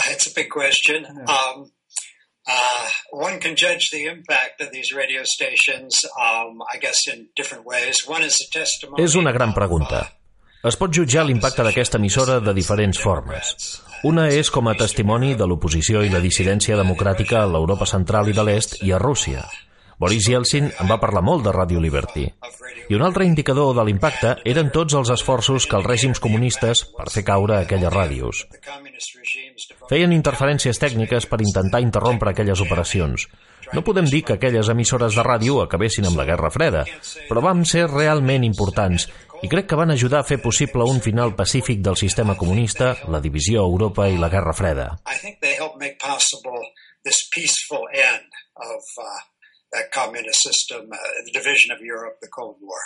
it's a big question. Um, uh, one can judge the impact of these radio stations, um, I guess, in different ways. One is a testimony. És una gran pregunta. Es pot jutjar l'impacte d'aquesta emissora de diferents formes. Una és com a testimoni de l'oposició i la dissidència democràtica a l'Europa central i de l'est i a Rússia. Boris Yeltsin en va parlar molt de Radio Liberty. I un altre indicador de l'impacte eren tots els esforços que els règims comunistes per fer caure aquelles ràdios. Feien interferències tècniques per intentar interrompre aquelles operacions. No podem dir que aquelles emissores de ràdio acabessin amb la Guerra Freda, però vam ser realment importants i crec que van ajudar a fer possible un final pacífic del sistema comunista, la divisió a Europa i la Guerra Freda. Communist system, uh, the division of Europe, the Cold War.